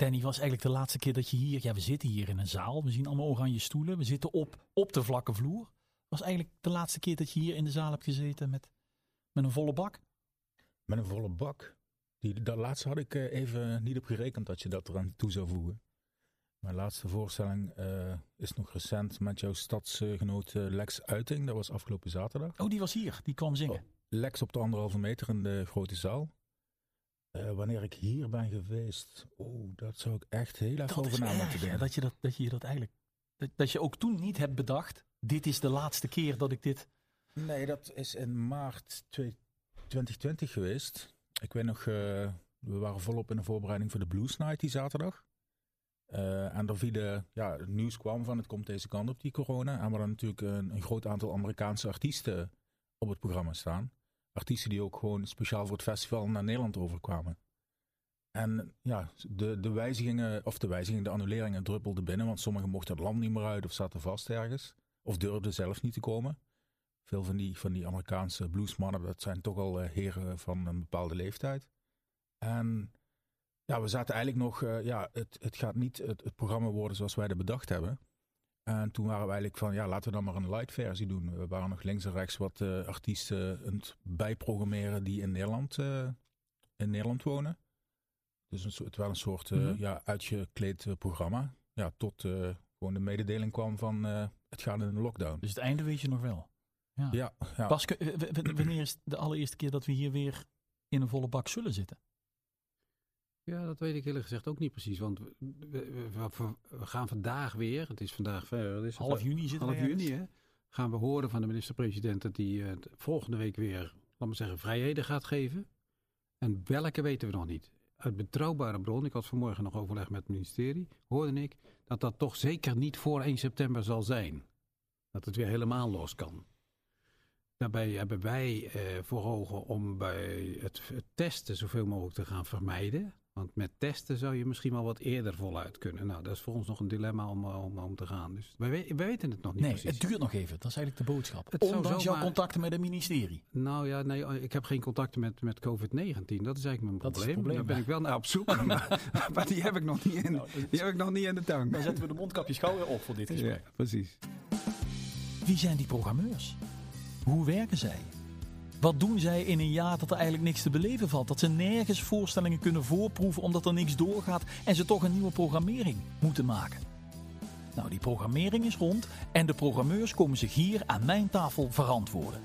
Danny, was eigenlijk de laatste keer dat je hier... Ja, we zitten hier in een zaal. We zien allemaal oranje stoelen. We zitten op, op de vlakke vloer. Was eigenlijk de laatste keer dat je hier in de zaal hebt gezeten met, met een volle bak? Met een volle bak. Die, dat laatste had ik eh, even niet op gerekend dat je dat eraan toe zou voegen. Mijn laatste voorstelling uh, is nog recent met jouw stadsgenoot uh, Lex Uiting. Dat was afgelopen zaterdag. Oh, die was hier. Die kwam zingen. Oh, Lex op de anderhalve meter in de grote zaal. Uh, wanneer ik hier ben geweest, oh, dat zou ik echt heel erg over na moeten denken. dat je dat, dat je dat eigenlijk, dat, dat je ook toen niet hebt bedacht, dit is de laatste keer dat ik dit... Nee, dat is in maart 2020 geweest. Ik weet nog, uh, we waren volop in de voorbereiding voor de Blues Night die zaterdag. Uh, en er vielen, ja, het nieuws kwam van het komt deze kant op, die corona. En we hadden natuurlijk een, een groot aantal Amerikaanse artiesten op het programma staan artiesten die ook gewoon speciaal voor het festival naar Nederland overkwamen. En ja, de, de wijzigingen, of de wijzigingen, de annuleringen druppelden binnen, want sommigen mochten het land niet meer uit of zaten vast ergens. Of durfden zelfs niet te komen. Veel van die, van die Amerikaanse bluesmannen, dat zijn toch al uh, heren van een bepaalde leeftijd. En ja, we zaten eigenlijk nog, uh, ja, het, het gaat niet het, het programma worden zoals wij dat bedacht hebben. En toen waren we eigenlijk van, ja, laten we dan maar een light versie doen. We waren nog links en rechts wat uh, artiesten aan het bijprogrammeren die in Nederland, uh, in Nederland wonen. Dus een, het was een soort uh, mm -hmm. ja, uitgekleed programma. Ja, tot gewoon de mededeling kwam van het gaat in een lockdown. Dus het einde weet je nog wel? Ja. ja, ja. Bas, wanneer is de allereerste keer dat we hier weer in een volle bak zullen zitten? Ja, dat weet ik eerlijk gezegd ook niet precies. Want we, we, we, we gaan vandaag weer, het is vandaag ver, is half juni zit half juni, hè, gaan we horen van de minister-president dat hij uh, volgende week weer, laat maar zeggen, vrijheden gaat geven. En welke weten we nog niet. Uit betrouwbare bron, ik had vanmorgen nog overleg met het ministerie, hoorde ik dat dat toch zeker niet voor 1 september zal zijn. Dat het weer helemaal los kan. Daarbij hebben wij eh, voor ogen om bij het, het testen zoveel mogelijk te gaan vermijden. Want met testen zou je misschien wel wat eerder voluit kunnen. Nou, dat is voor ons nog een dilemma om, om, om te gaan. Dus wij, wij weten het nog niet nee, precies. het duurt nog even. Dat is eigenlijk de boodschap. Het Ondanks jouw contacten met het ministerie. Nou ja, nee, ik heb geen contacten met, met COVID-19. Dat is eigenlijk mijn Dat probleem. probleem, Daar ben ik wel naar op zoek. maar, maar die heb ik nog niet in, Nou, die heb ik nog niet in de tang. Dan zetten we de mondkapjes gauw weer op voor dit gesprek. Ja, precies. Wie zijn die programmeurs? Hoe werken zij? Wat doen zij in een jaar dat er eigenlijk niks te beleven valt? Dat ze nergens voorstellingen kunnen voorproeven omdat er niks doorgaat en ze toch een nieuwe programmering moeten maken. Nou, die programmering is rond en de programmeurs komen zich hier aan mijn tafel verantwoorden.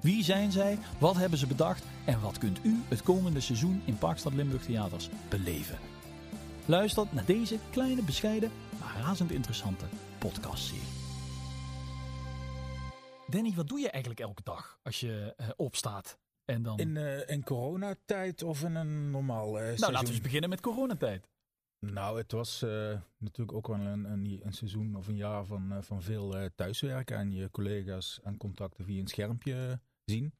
Wie zijn zij? Wat hebben ze bedacht? En wat kunt u het komende seizoen in Parkstad Limburg Theaters beleven? Luister naar deze kleine, bescheiden, maar razend interessante podcastserie. Danny, wat doe je eigenlijk elke dag als je uh, opstaat? En dan... In, uh, in coronatijd of in een normaal uh, Nou, laten we eens beginnen met coronatijd. Nou, het was natuurlijk ook wel een, een, een, seizoen of een jaar van, van veel thuiswerken en je collega's en contacten via een schermpje zien.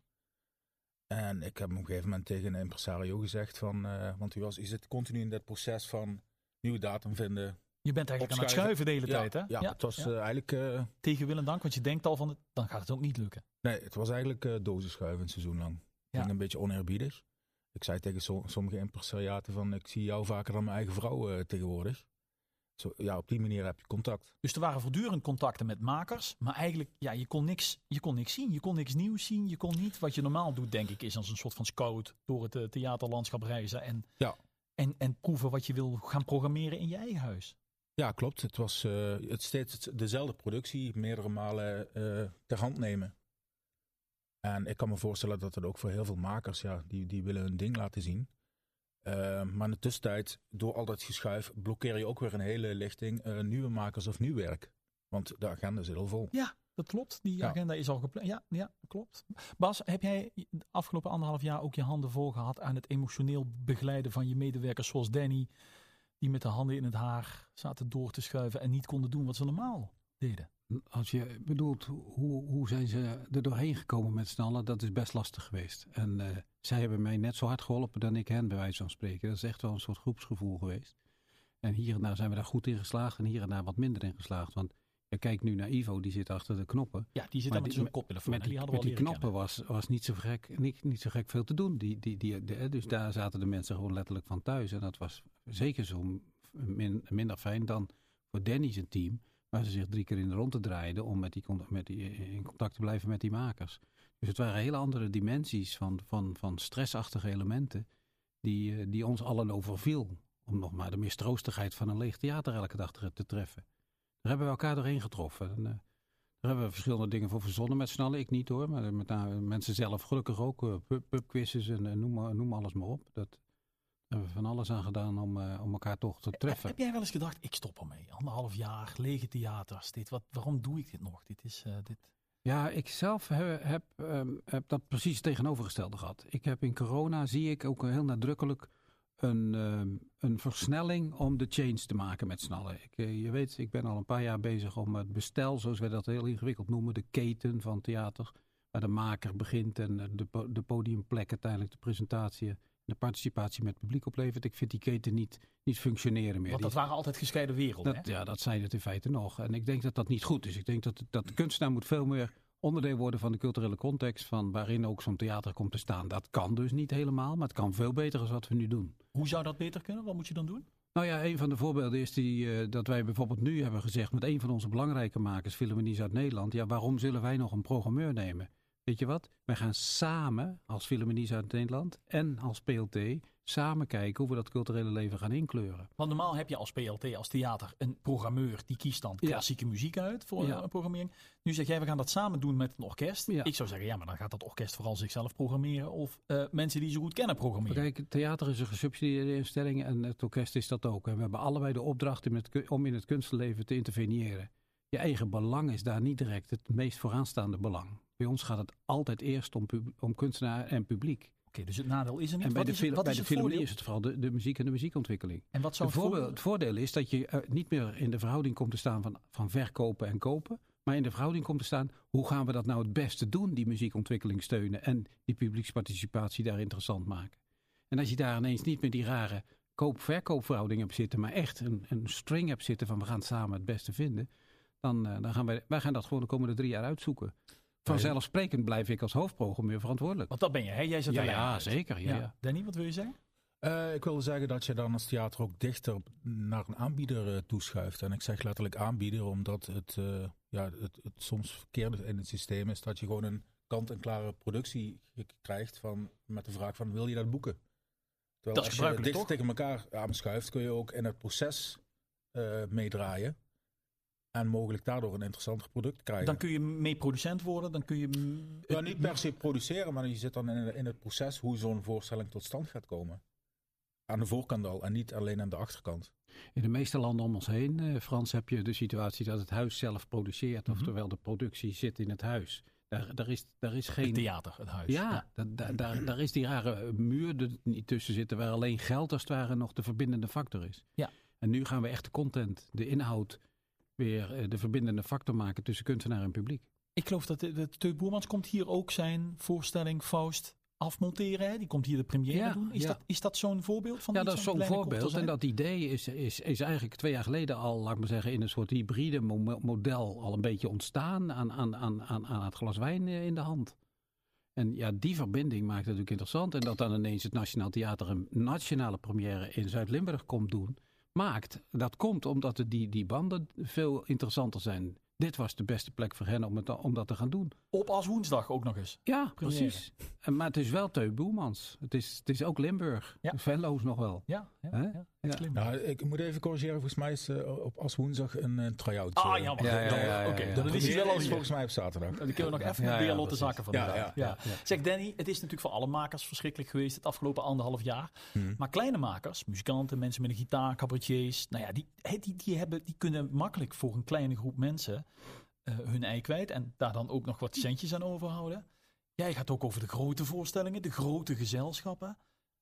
En ik heb op een gegeven moment tegen een impresario gezegd van, want u was, je zit continu in dat proces van nieuwe datum vinden, je bent eigenlijk aan het schuiven de hele ja, tijd, hè? Ja, het was ja. Uh, eigenlijk... Uh, Tegen wil en dank, want je denkt al van, dan gaat het ook niet lukken. Nee, het was eigenlijk uh, dozen schuiven een seizoen lang. Ja. Ging een beetje oneerbiedig. Ik zei tegen so sommige impresariaten van, ik zie jou vaker dan mijn eigen vrouw tegenwoordig. Zo, ja, op die manier heb je contact. Dus er waren voortdurend contacten met makers, maar eigenlijk, ja, je kon niks, je kon niks zien. Je kon niks nieuws zien. Je kon niet, wat je normaal doet, denk ik, is als een soort van scout door het theaterlandschap reizen en, ja. en, en proeven wat je wil gaan programmeren in je eigen huis. Ja, klopt. Het was uh, het steeds dezelfde productie, meerdere malen uh, ter hand nemen. En ik kan me voorstellen dat het ook voor heel veel makers, ja, die, die willen hun ding laten zien. Uh, maar in de tussentijd, door al dat geschuif, blokkeer je ook weer een hele lichting nieuwe makers of nieuw werk. Want de agenda zit al vol. Ja, dat klopt. Die ja. agenda is al gepland. Ja, ja, klopt. Bas, heb jij de afgelopen anderhalf jaar ook je handen vol gehad aan het emotioneel begeleiden van je medewerkers zoals Danny, die met de handen in het haar zaten door te schuiven en niet konden doen wat ze normaal deden. Als je bedoelt, hoe, hoe zijn ze er doorheen gekomen met z'n allen, dat is best lastig geweest. En uh, zij hebben mij net zo hard geholpen dan ik hen, bij wijze van spreken. Dat is echt wel een soort groepsgevoel geweest. En hier en daar zijn we daar goed in geslaagd en hier en daar wat minder in geslaagd. Want je kijkt nu naar Ivo, die zit achter de knoppen. Ja, die zit daar met zijn koptelefoon. Met die, die, met die knoppen was, was niet, zo gek, niet, niet zo gek veel te doen. Die, die, die, de, dus daar zaten de mensen gewoon letterlijk van thuis. En dat was zeker min- minder fijn dan voor Danny zijn team. Waar ze zich drie keer in de ronde draaiden om met die, met die, in contact te blijven met die makers. Dus het waren hele andere dimensies van, van, van stressachtige elementen die, eh, die ons allen overviel. Om nog maar de mistroostigheid van een leeg theater elke dag te, te treffen. Daar hebben we elkaar doorheen getroffen. En, eh, daar hebben we verschillende dingen voor verzonnen met z'n allen. Ik niet hoor, maar met name mensen zelf gelukkig ook. eh, pub- Pubquizzes en eh, noem, noem alles maar op. Dat hebben we van alles aan gedaan om, om elkaar toch te treffen. Heb jij wel eens gedacht, ik stop ermee. Anderhalf jaar, lege theaters. Dit, wat, waarom doe ik dit nog? Dit is, dit... Ja, ik zelf heb, heb, ehm, heb dat precies tegenovergestelde gehad. Ik heb in corona, zie ik ook heel nadrukkelijk een, ehm, een versnelling om de change te maken met z'n allen. Ik, eh, je weet, ik ben al een paar jaar bezig om het bestel, zoals wij dat heel ingewikkeld noemen, de keten van theater, waar de maker begint en eh, de, de podiumplek uiteindelijk de presentatie en de participatie met het publiek oplevert. Ik vind die keten niet, niet functioneren meer. Want dat waren altijd gescheiden werelden. dat, ja, dat zijn het in feite nog. En ik denk dat dat niet goed is. Ik denk dat, dat de kunstenaar moet veel meer onderdeel worden van de culturele context van waarin ook zo'n theater komt te staan. Dat kan dus niet helemaal, maar het kan veel beter dan wat we nu doen. Hoe zou dat beter kunnen? Wat moet je dan doen? Nou ja, een van de voorbeelden is die, eh, dat wij bijvoorbeeld nu hebben gezegd met een van onze belangrijke makers, Philharmonie uit Nederland. Ja, waarom zullen wij nog een programmeur nemen? Weet je wat? Wij gaan samen als Philharmonie uit Nederland en als PLT samen kijken hoe we dat culturele leven gaan inkleuren. Want normaal heb je als PLT, als theater, een programmeur die kiest dan Ja. klassieke muziek uit voor Ja. een programmering. Nu zeg jij, we gaan dat samen doen met een orkest. Ja. Ik zou zeggen, ja, maar dan gaat dat orkest vooral zichzelf programmeren of eh, mensen die ze goed kennen programmeren. Kijk, theater is een gesubsidieerde instelling en het orkest is dat ook. En we hebben allebei de opdracht om, het ku- om in het kunstenleven te interveneren. Je eigen belang is daar niet direct het meest vooraanstaande belang. Bij ons gaat het altijd eerst om, om kunstenaar en publiek. Oké, dus het nadeel is er niet. En bij wat de, het, bij is de het voordeel? is het vooral de, de muziek en de muziekontwikkeling. En wat zou Het het voordeel, het voordeel is dat je eh, niet meer in de verhouding komt te staan van, van verkopen en kopen. Maar in de verhouding komt te staan, hoe gaan we dat nou het beste doen, die muziekontwikkeling steunen. En die publieksparticipatie daar interessant maken. En als je daar ineens niet meer die rare koop-verkoopverhouding hebt zitten. Maar echt een, een string hebt zitten van we gaan samen het beste vinden. Dan, eh, dan gaan wij, wij gaan dat gewoon de komende drie jaar uitzoeken. Vanzelfsprekend blijf ik als hoofdprogrammeur verantwoordelijk. Want dat ben je, hè? Jij zit Ja, er ja zeker. Ja, ja. Danny, wat wil je zeggen? Eh, ik wilde zeggen dat je dan als theater ook dichter naar een aanbieder eh, toeschuift. En ik zeg letterlijk aanbieder, omdat het, eh, ja, het, het soms verkeerde in het systeem is dat je gewoon een kant-en-klare productie krijgt van, met de vraag van wil je dat boeken? Terwijl Dat als je gebruikelijk, dicht tegen elkaar aanschuift, kun je ook in het proces eh, meedraaien. En mogelijk daardoor een interessanter product krijgen. Dan kun je mee producent worden, dan kun je... ja, niet per se produceren, maar je zit dan in, in het proces hoe zo'n voorstelling tot stand gaat komen. Aan de voorkant al en niet alleen aan de achterkant. In de meeste landen om ons heen, eh, Frans, heb je de situatie dat het huis zelf produceert. Mhm. Oftewel, de productie zit in het huis. Daar, daar, is, daar is Het geen. theater, het huis. Ja, da- da- daar, daar is die rare muur er niet tussen zitten waar alleen geld als het ware nog de verbindende factor is. Ja. En nu gaan we echt de content, de inhoud, weer eh, de verbindende factor maken tussen kunstenaar en publiek. Ik geloof dat de, de Teut Boermans komt hier ook zijn voorstelling Faust afmonteren. Hè? Die komt hier de première Ja, doen. Is ja. dat, is dat zo'n voorbeeld van Ja, dat is zo'n voorbeeld. En dat idee is, is, is eigenlijk twee jaar geleden al, laat ik maar zeggen, in een soort hybride mo- model al een beetje ontstaan aan, aan, aan, aan, aan het glas wijn eh, in de hand. En ja, die verbinding maakt het natuurlijk interessant. En dat dan ineens het Nationaal Theater een nationale première in Zuid-Limburg komt doen, maakt. Dat komt omdat de, die, die banden veel interessanter zijn. Dit was de beste plek voor hen om, het, om dat te gaan doen. Op als woensdag ook nog eens. Ja, precies. En, maar het is wel Teu Boelmans. Het is, het is ook Limburg. Ja. Venlo's nog wel. Ja, ja. Slim. Nou, ik moet even corrigeren. Volgens mij is eh, op als woensdag een, een try-out. Ah, eh, jammer. Ja, ja, Dan- ja, ja, Oké, dan is hij wel al is hier. volgens mij op zaterdag. Dan kunnen we nog even Ja, met ja, Beerlotte precies. zakken van Ja, ja, ja, ja. Zeg Danny, het is natuurlijk voor alle makers verschrikkelijk geweest het afgelopen anderhalf jaar. Hmm. Maar kleine makers, muzikanten, mensen met een gitaar, cabaretiers, nou ja, die, die, die, hebben, die kunnen makkelijk voor een kleine groep mensen eh, hun ei kwijt en daar dan ook nog wat centjes aan overhouden. Jij gaat ook over de grote voorstellingen, de grote gezelschappen.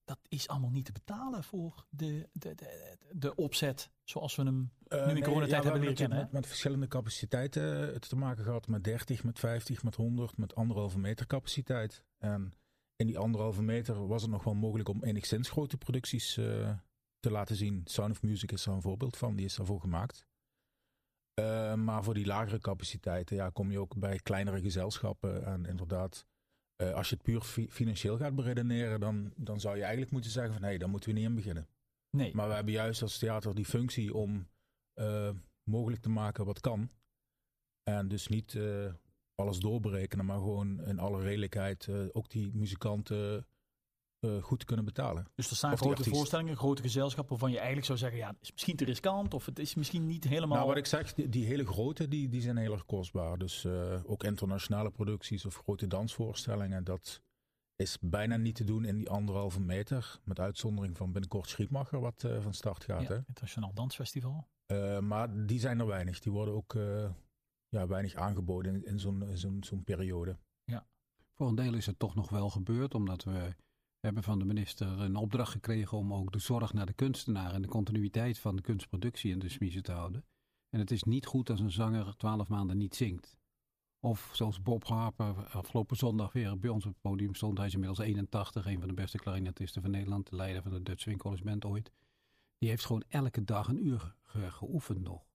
Dat is allemaal niet te betalen voor de, de, de, de opzet zoals we hem Eh, nu in coronatijd hebben leren kennen. Met, met verschillende capaciteiten eh, te maken gehad. Met 30, met 50, met 100, met anderhalve meter capaciteit. En in die anderhalve meter was het nog wel mogelijk om enigszins grote producties eh, te laten zien. Sound of Music is er een voorbeeld van, die is daarvoor gemaakt. Maar voor die lagere capaciteiten ja, kom je ook bij kleinere gezelschappen. En inderdaad, eh, als je het puur fi- financieel gaat beredeneren, dan, dan zou je eigenlijk moeten zeggen van hé, hey, daar moeten we niet aan beginnen. Nee. Maar we hebben juist als theater die functie om eh, mogelijk te maken wat kan. En dus niet eh, alles doorberekenen, maar gewoon in alle redelijkheid ook die muzikanten eh, goed kunnen betalen. Dus er staan Of die grote voorstellingen, grote gezelschappen waarvan je eigenlijk zou zeggen, ja, het is misschien te riskant of het is misschien niet helemaal... Nou, wat ik zeg, die, die hele grote, die, die zijn heel erg kostbaar. Dus eh, ook internationale producties of grote dansvoorstellingen, dat is bijna niet te doen in die anderhalve meter. Met uitzondering van binnenkort Schietmacher, wat eh, van start gaat. ja, Hè? Internationaal Dansfestival. Eh, maar die zijn er weinig. Die worden ook eh, ja, weinig aangeboden in, in zo'n in zo'n zo'n periode. Voor een deel is het toch nog wel gebeurd, omdat we hebben van de minister een opdracht gekregen om ook de zorg naar de kunstenaar en de continuïteit van de kunstproductie in de smiezen te houden. En het is niet goed als een zanger twaalf maanden niet zingt. Of zoals Bob Harper afgelopen zondag weer bij ons op het podium stond. Hij is inmiddels 81, een van de beste klarinetisten van Nederland, de leider van de Dutch Swing College ooit. Die heeft gewoon elke dag een uur ge- geoefend nog.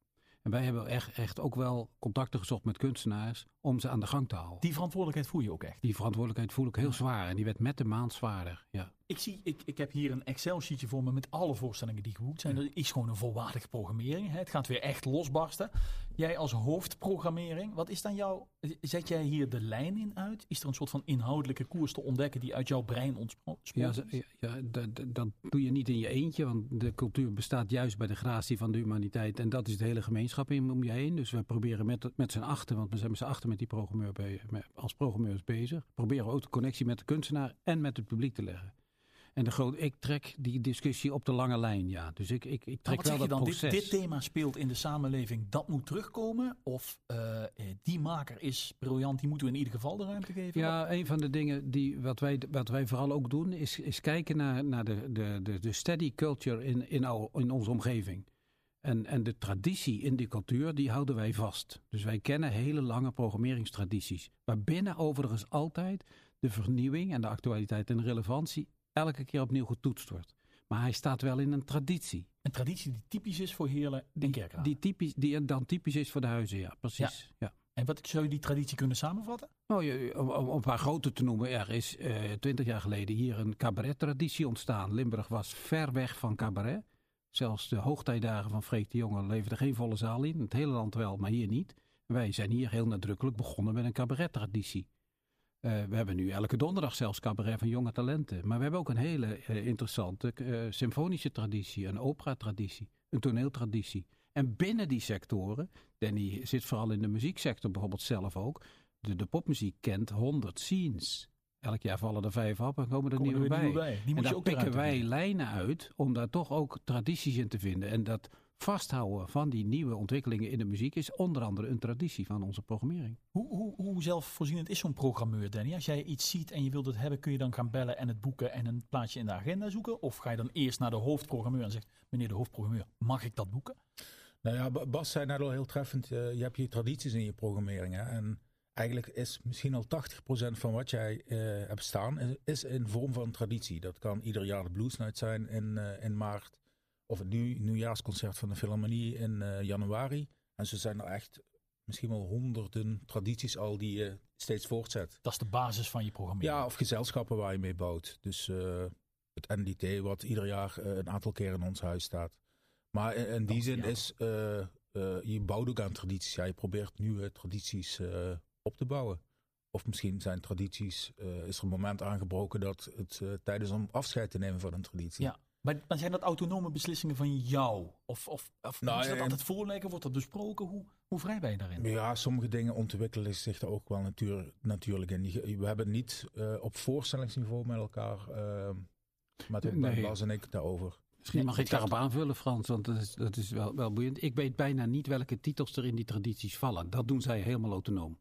En wij hebben echt, echt ook wel contacten gezocht met kunstenaars om ze aan de gang te houden. Die verantwoordelijkheid voel je ook echt. Die verantwoordelijkheid voel ik heel zwaar. En die werd met de maand zwaarder. Ja. Ik, zie, ik, ik heb hier een Excel-sheetje voor me met alle voorstellingen die geboekt zijn. Er is gewoon een volwaardige programmering. Hè. Het gaat weer echt losbarsten. Jij als hoofdprogrammering, wat is dan jouw... Zet jij hier de lijn in uit? Is er een soort van inhoudelijke koers te ontdekken die uit jouw brein ontsproot Ja, ja, ja, dat, dat- dat doe je niet in je eentje, want de cultuur bestaat juist bij de gratie van de humaniteit. En dat is de hele gemeenschap in, om je heen. Dus we proberen met, met z'n achten, want we zijn met z'n achten met die programmeur bij, met- als programmeurs bezig, proberen we ook de connectie met de kunstenaar en met het publiek te leggen. En de groot, ik trek die discussie op de lange lijn, ja. Dus ik, ik, ik Maar trek wat zeg wel je dat dan? Dit, proces. dit thema speelt in de samenleving, dat moet terugkomen? Of eh, eh, die maker is briljant, die moeten we in ieder geval de ruimte geven? Ja, een van de dingen die wat wij, wat wij vooral ook doen, is, is kijken naar, naar de, de, de, de steady culture in, in, our- in onze omgeving. En, en de traditie in die cultuur, die houden wij vast. Dus wij kennen hele lange programmeringstradities. Waarbinnen overigens altijd de vernieuwing en de actualiteit en de relevantie elke keer opnieuw getoetst wordt. Maar hij staat wel in een traditie. Een traditie die typisch is voor Heerlen en Kerkrade. Die, typisch, die dan typisch is voor de huizen, ja, precies. Ja. En wat zou je die traditie kunnen samenvatten? Nou, je- om, om een paar grote te noemen, er is twintig jaar geleden hier een cabaret-traditie ontstaan. Limburg was ver weg van cabaret. Zelfs de hoogtijdagen van Freek de Jonge leverden geen volle zaal in. Het hele land wel, maar hier niet. Wij zijn hier heel nadrukkelijk begonnen met een cabaret-traditie. Eh, we hebben nu elke donderdag zelfs cabaret van jonge talenten. Maar we hebben ook een hele eh, interessante eh, symfonische traditie, een opera-traditie, een toneeltraditie. En binnen die sectoren, Danny zit vooral in de muzieksector bijvoorbeeld zelf ook, de, de popmuziek kent 100 scenes. Elk jaar vallen er vijf af en komen er Komen nieuwe bij. nieuwe bij. Die en daar pikken wij lijnen uit om daar toch ook tradities in te vinden. En dat vasthouden van die nieuwe ontwikkelingen in de muziek is onder andere een traditie van onze programmering. Hoe, hoe, hoe zelfvoorzienend is zo'n programmeur, Danny? Als jij iets ziet en je wilt het hebben, kun je dan gaan bellen en het boeken en een plaatsje in de agenda zoeken? Of ga je dan eerst naar de hoofdprogrammeur en zegt, meneer de hoofdprogrammeur, mag ik dat boeken? Nou ja, Ba- Bas zei net al heel treffend, eh, je hebt je tradities in je programmering. Hè? En eigenlijk is misschien al 80% van wat jij eh, hebt staan, is, is in vorm van traditie. Dat kan ieder jaar de Blues Night zijn in, eh, in maart. Of het nieuw, nieuwjaarsconcert van de Philharmonie in eh, januari. En zo zijn er echt misschien wel honderden tradities al die je steeds voortzet. Dat is de basis van je programmering. Ja, of gezelschappen waar je mee bouwt. Dus eh, het NDT, wat ieder jaar eh, een aantal keer in ons huis staat. Maar in, in die Oh, zin ja. is, je bouwt ook aan tradities. Ja, je probeert nieuwe tradities op te bouwen. Of misschien zijn tradities, is er een moment aangebroken dat het tijd is om afscheid te nemen van een traditie. Ja. Maar, maar zijn dat autonome beslissingen van jou? Of, of, of Nou, je dat en- altijd voorleggen? Wordt dat besproken? Hoe, hoe vrij ben je daarin? Ja, sommige dingen ontwikkelen zich er ook wel natuur, natuurlijk in. We hebben niet eh, op voorstellingsniveau met elkaar, eh, met Nee. Bas en ik, daarover. Misschien mag ik daarop aanvullen, Frans, want dat is, dat is wel, wel boeiend. Ik weet bijna niet welke titels er in die tradities vallen. Dat doen zij helemaal autonoom.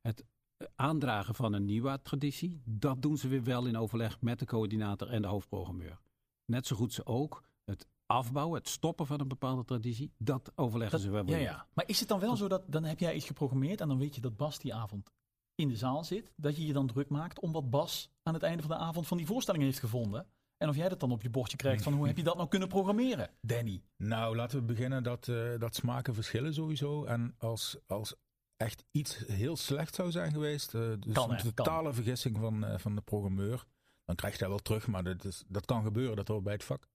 Het eh, aandragen van een nieuwe traditie, dat doen ze weer wel in overleg met de coördinator en de hoofdprogrammeur. Net zo goed ze ook het afbouwen, het stoppen van een bepaalde traditie, dat overleggen ze wel Ja, weer. ja. Maar is het dan wel zo dat dan heb jij iets geprogrammeerd en dan weet je dat Bas die avond in de zaal zit, dat je je dan druk maakt om wat Bas aan het einde van de avond van die voorstelling heeft gevonden? En of jij dat dan op je bordje krijgt van hoe heb je dat nou kunnen programmeren, Danny? Nou, laten we beginnen dat, eh, dat smaken verschillen sowieso. En als, als echt iets heel slecht zou zijn geweest, eh, dus Kan, een totale vergissing van, eh, van de programmeur, dan krijg je dat wel terug. Maar dat, is, dat kan gebeuren, dat hoort bij het vak.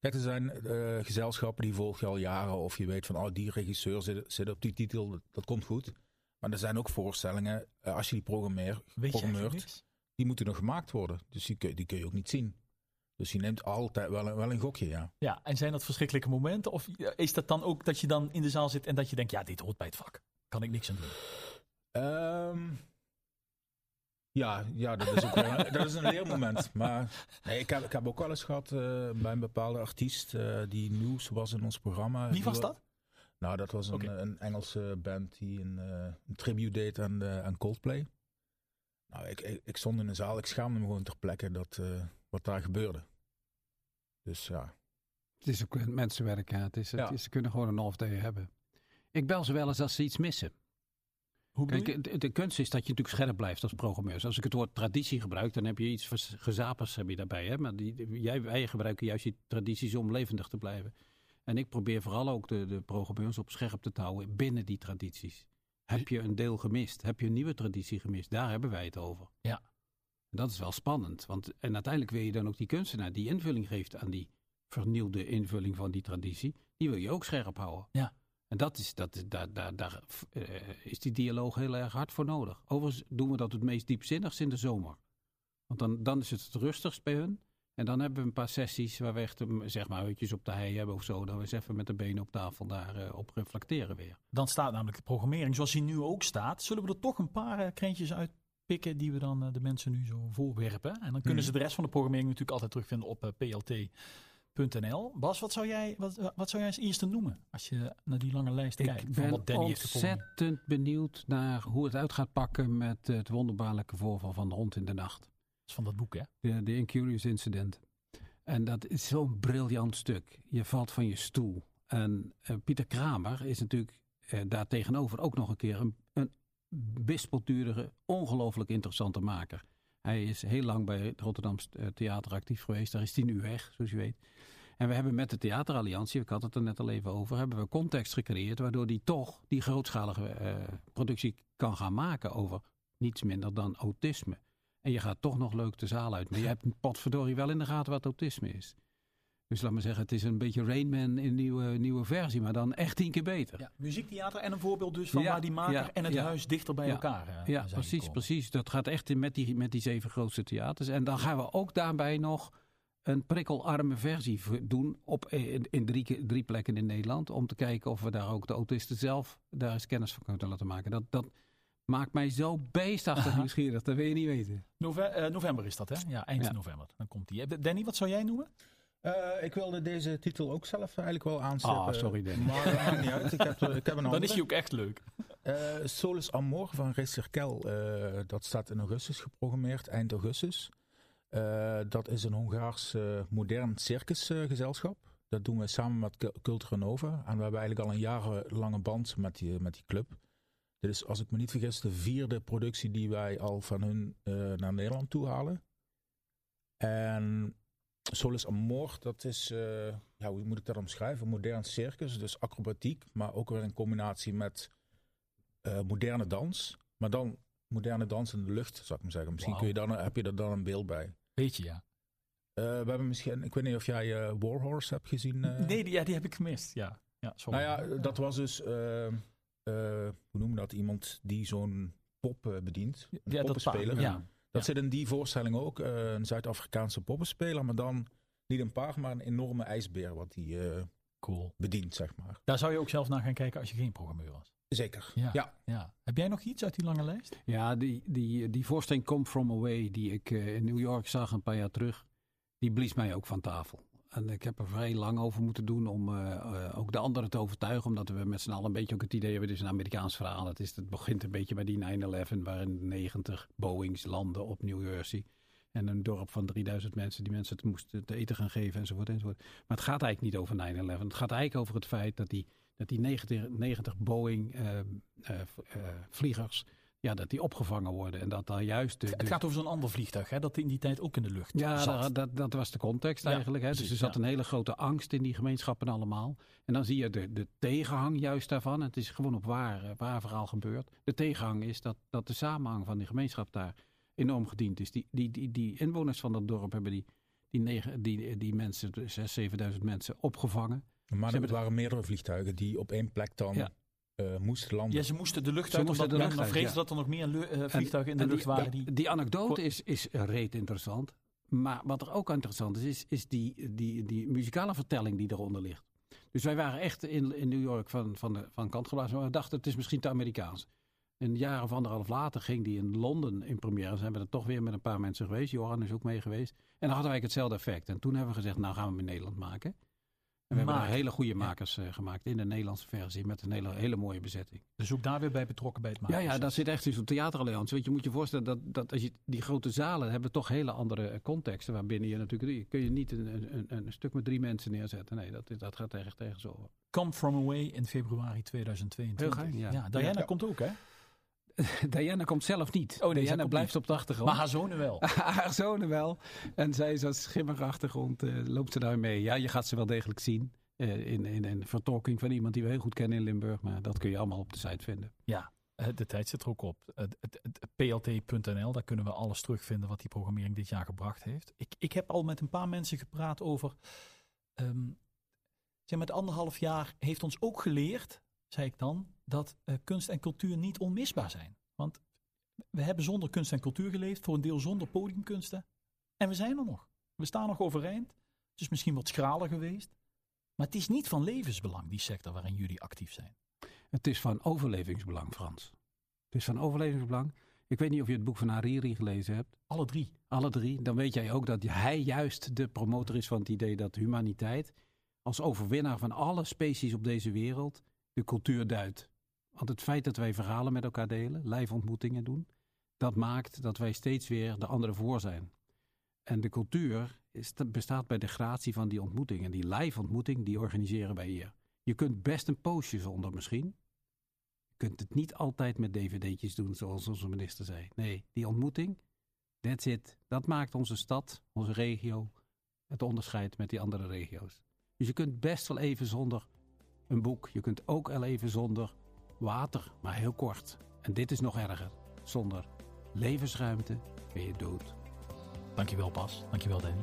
Kijk, er zijn eh, gezelschappen die volg je al jaren. Of je weet van, oh, die regisseur zit, zit op die titel. Dat, dat komt goed. Maar er zijn ook voorstellingen, eh, als je die programmeert, die moeten nog gemaakt worden. Dus die kun, die kun je ook niet zien. Dus je neemt altijd wel een, wel een gokje, ja. Ja, en zijn dat verschrikkelijke momenten? Of is dat dan ook dat je dan in de zaal zit en dat je denkt, ja, dit hoort bij het vak. Kan ik niks aan doen. Ehm, ja, ja, dat is ook wel een, dat is een leermoment. Maar nee, ik, heb, ik heb ook wel eens gehad eh, bij een bepaalde artiest eh, die nieuws was in ons programma. Wie was wa- dat? Nou, dat was een, een Engelse band die een, eh, een tribute deed aan, eh, aan Coldplay. Nou, ik, ik, ik stond in de zaal, ik schaamde me gewoon ter plekke dat, eh, wat daar gebeurde. Dus ja, Het is ook mensenwerk. Ja. Het is, het Ja. is, ze kunnen gewoon een half day hebben. Ik bel ze wel eens als ze iets missen. Kijk, de, de kunst is dat je natuurlijk scherp blijft als programmeur. Als ik het woord traditie gebruik, dan heb je iets gezapers heb je daarbij. Hè? Maar die- jij, wij gebruiken juist die tradities om levendig te blijven. En ik probeer vooral ook de, de programmeurs op scherp te houden binnen die tradities. Heb je een deel gemist? Heb je een nieuwe traditie gemist? Daar hebben wij het over. Ja. En dat is wel spannend. Want, en uiteindelijk wil je dan ook die kunstenaar die invulling geeft aan die vernieuwde invulling van die traditie. Die wil je ook scherp houden. Ja. En dat is, dat, daar, daar, daar eh, is die dialoog heel erg hard voor nodig. Overigens doen we dat het meest diepzinnigst in de zomer. Want dan, dan is het het rustigst bij hun. En dan hebben we een paar sessies waar we echt um, zeg maar uitjes op de hei hebben of zo. Dat we eens even met de benen op tafel daarop op reflecteren weer. Dan staat namelijk de programmering zoals die nu ook staat. Zullen we er toch een paar eh, krentjes uitpikken die we dan eh, de mensen nu zo voorwerpen? En dan kunnen Mhm. ze de rest van de programmering natuurlijk altijd terugvinden op eh, plt.nl. Bas, wat zou, jij, wat, wat zou jij als eerste noemen als je naar die lange lijst kijkt? Ik ben wat Danny ontzettend benieuwd naar hoe het uit gaat pakken met eh, het wonderbaarlijke voorval van de hond in de nacht. Dat is van dat boek, hè? De, de Incurious Incident. En dat is zo'n briljant stuk. Je valt van je stoel. En eh, Pieter Kramer is natuurlijk eh, daar tegenover ook nog een keer een, een wispelturige, ongelooflijk interessante maker. Hij is heel lang bij het Rotterdamse eh, Theater actief geweest. Daar is hij nu weg, zoals je weet. En we hebben met de Theateralliantie, ik had het er net al even over, hebben we context gecreëerd waardoor hij toch die grootschalige eh, productie kan gaan maken over niets minder dan autisme. En je gaat toch nog leuk de zaal uit. Maar je hebt potverdorie wel in de gaten wat autisme is. Dus laat maar zeggen, het is een beetje Rainman in een nieuwe, nieuwe versie, maar dan echt tien keer beter. Ja, muziektheater en een voorbeeld dus van Ja, waar die maker ja, en het huis dichter bij elkaar eh, Ja, precies, gekomen. precies. Dat gaat echt in met die, met die zeven grootste theaters. En dan gaan we ook daarbij nog een prikkelarme versie doen op, eh, in, in drie, drie plekken in Nederland. Om te kijken of we daar ook de autisten zelf daar eens kennis van kunnen laten maken. Dat, dat maakt mij zo beestachtig nieuwsgierig. Dat wil je niet weten. Nove- eh, november is dat, hè? Ja, eind Ja. november. Dan komt die. Danny, wat zou jij noemen? Eh, ik wilde deze titel ook zelf eigenlijk wel aanstippen. Ah, sorry, Danny. Maar dat maakt niet uit. Ik heb, er- ik heb een Dan andere. is hij ook echt leuk. Eh, Solus Amor van eh dat staat in augustus geprogrammeerd, eind augustus. Eh, dat is een Hongaars eh, modern circusgezelschap. dat doen we samen met Cu- Cultura Nova. En we hebben eigenlijk al een jarenlange band met die, met die club. Dit is, als ik me niet vergis, de vierde productie die wij al van hun eh, naar Nederland toe halen. En Solus Amor, dat is, eh, ja, hoe moet ik dat omschrijven? Modern circus, dus acrobatiek, maar ook weer in combinatie met eh, moderne dans. Maar dan moderne dans in de lucht, zou ik maar zeggen. Misschien kun je dan, heb je er dan een beeld bij. Weet je, ja. Eh, we hebben misschien, ik weet niet of jij Warhorse hebt gezien. nee, die, ja, die heb ik gemist. Ja, ja sorry. Nou ja, dat was dus, hoe noemen we dat? Iemand die zo'n pop bedient. Een ja, dat poppenspeler. paard, Ja, Dat Ja. zit in die voorstelling ook. eh, een Zuid-Afrikaanse poppenspeler, maar dan niet een paard, maar een enorme ijsbeer wat hij eh, cool. bedient, zeg maar. Daar zou je ook zelf naar gaan kijken als je geen programmeur was. Zeker. Ja. ja. Ja. Heb jij nog iets uit die lange lijst? Ja, die, die, die voorstelling Come From Away die ik eh, in New York zag een paar jaar terug, die blies mij ook van tafel. En ik heb er vrij lang over moeten doen om eh, eh, ook de anderen te overtuigen. Omdat we met z'n allen een beetje ook het idee hebben, het is een Amerikaans verhaal. Het, is, het begint een beetje bij die 9-11 waarin 90 Boeings landen op New Jersey. En een dorp van 3000 mensen die mensen het moesten te eten gaan geven enzovoort. enzovoort. Maar het gaat eigenlijk niet over 9-11. Het gaat eigenlijk over het feit dat die, dat die 90, 90 Boeing eh, eh, v- eh, vliegers ja, dat die opgevangen worden. En dat daar juist... De, Het gaat over zo'n ander vliegtuig, hè, dat in die tijd ook in de lucht ja, zat. dat, dat, dat was de context Ja, eigenlijk. Hè? Dus er zat ja. een hele grote angst in die gemeenschappen allemaal. En dan zie je de, de tegenhang juist daarvan. Het is gewoon op waar, eh, waar verhaal gebeurt. De tegenhang is dat, dat de samenhang van die gemeenschap daar enorm gediend is. Die, die, die, die inwoners van dat dorp hebben die, die, negen, die, die mensen, 6.000, 7.000 mensen opgevangen. Maar er waren meerdere vliegtuigen die op één plek dan Ja. Eh, moesten landen. Ja, ze moesten de lucht Ze uit, moesten omdat de lucht vreesde ja. dat er nog meer eh, En- vliegtuigen in de en lucht die, waren. Die, Die, die anekdote is, is reet interessant. Maar wat er ook interessant is, is, is die, die, die muzikale vertelling die eronder ligt. Dus wij waren echt in, in New York van, van, de, van kant geblazen. Maar we dachten, het is misschien te Amerikaans. Een jaar of anderhalf later ging die in Londen in première. Zijn we er toch weer met een paar mensen geweest. Johan is ook mee geweest. En dan hadden wij hetzelfde effect. En toen hebben we gezegd, nou gaan we hem in Nederland maken. En we hebben Maken. daar hele goede makers eh, gemaakt in de Nederlandse versie. Met een hele, hele mooie bezetting. dus ook daar weer bij betrokken bij het Ja, maken. ja, dat zit echt in zo'n theateralliantie. Want je moet je voorstellen dat, dat als je die grote zalen hebben toch hele andere eh, contexten. Waarbinnen je natuurlijk kun je niet een, een, een, stuk met drie mensen neerzetten. Nee, dat, dat gaat echt tegen zo. Come From Away in februari 2022. Heel gaaf, ja. ja. Diana Ja. komt ook, hè? Diana komt zelf niet. Oh, nee, Diana blijft niet. op de achtergrond. Maar haar zonen wel. haar zonen wel. En zij is als schimmige achtergrond, eh, loopt ze daar mee. Ja, je gaat ze wel degelijk zien. eh, in, in een vertolking van iemand die we heel goed kennen in Limburg. Maar dat kun je allemaal op de site vinden. Eh, De tijd zit er ook op. PLT.nl, daar kunnen we alles terugvinden wat die programmering dit jaar gebracht heeft. Ik, ik heb al met een paar mensen gepraat over. ehm zeg, met anderhalf jaar heeft ons ook geleerd, zei ik dan, dat eh, kunst en cultuur niet onmisbaar zijn. Want we hebben zonder kunst en cultuur geleefd, voor een deel zonder podiumkunsten. En we zijn er nog. We staan nog overeind. Het is misschien wat schraler geweest. Maar het is niet van levensbelang, die sector waarin jullie actief zijn. Het is van overlevingsbelang, Frans. Het is van overlevingsbelang. Ik weet niet of je het boek van Hariri gelezen hebt. Alle drie. Alle drie. Dan weet jij ook dat hij juist de promotor is van het idee dat humaniteit als overwinnaar van alle species op deze wereld de cultuur duidt. Want het feit dat wij verhalen met elkaar delen, lijfontmoetingen doen, dat maakt dat wij steeds weer de anderen voor zijn. En de cultuur is, bestaat bij de gratie van die ontmoeting. En die lijfontmoeting, die organiseren wij hier. Je kunt best een postje zonder misschien. Je kunt het niet altijd met dvd'tjes doen, zoals onze minister zei. Nee, die ontmoeting, that's it. Dat maakt onze stad, onze regio, het onderscheid met die andere regio's. Dus je kunt best wel even zonder een boek. Je kunt ook wel even zonder water, maar heel kort. En dit is nog erger. Zonder levensruimte ben je dood. Dankjewel Bas. Dankjewel Danny.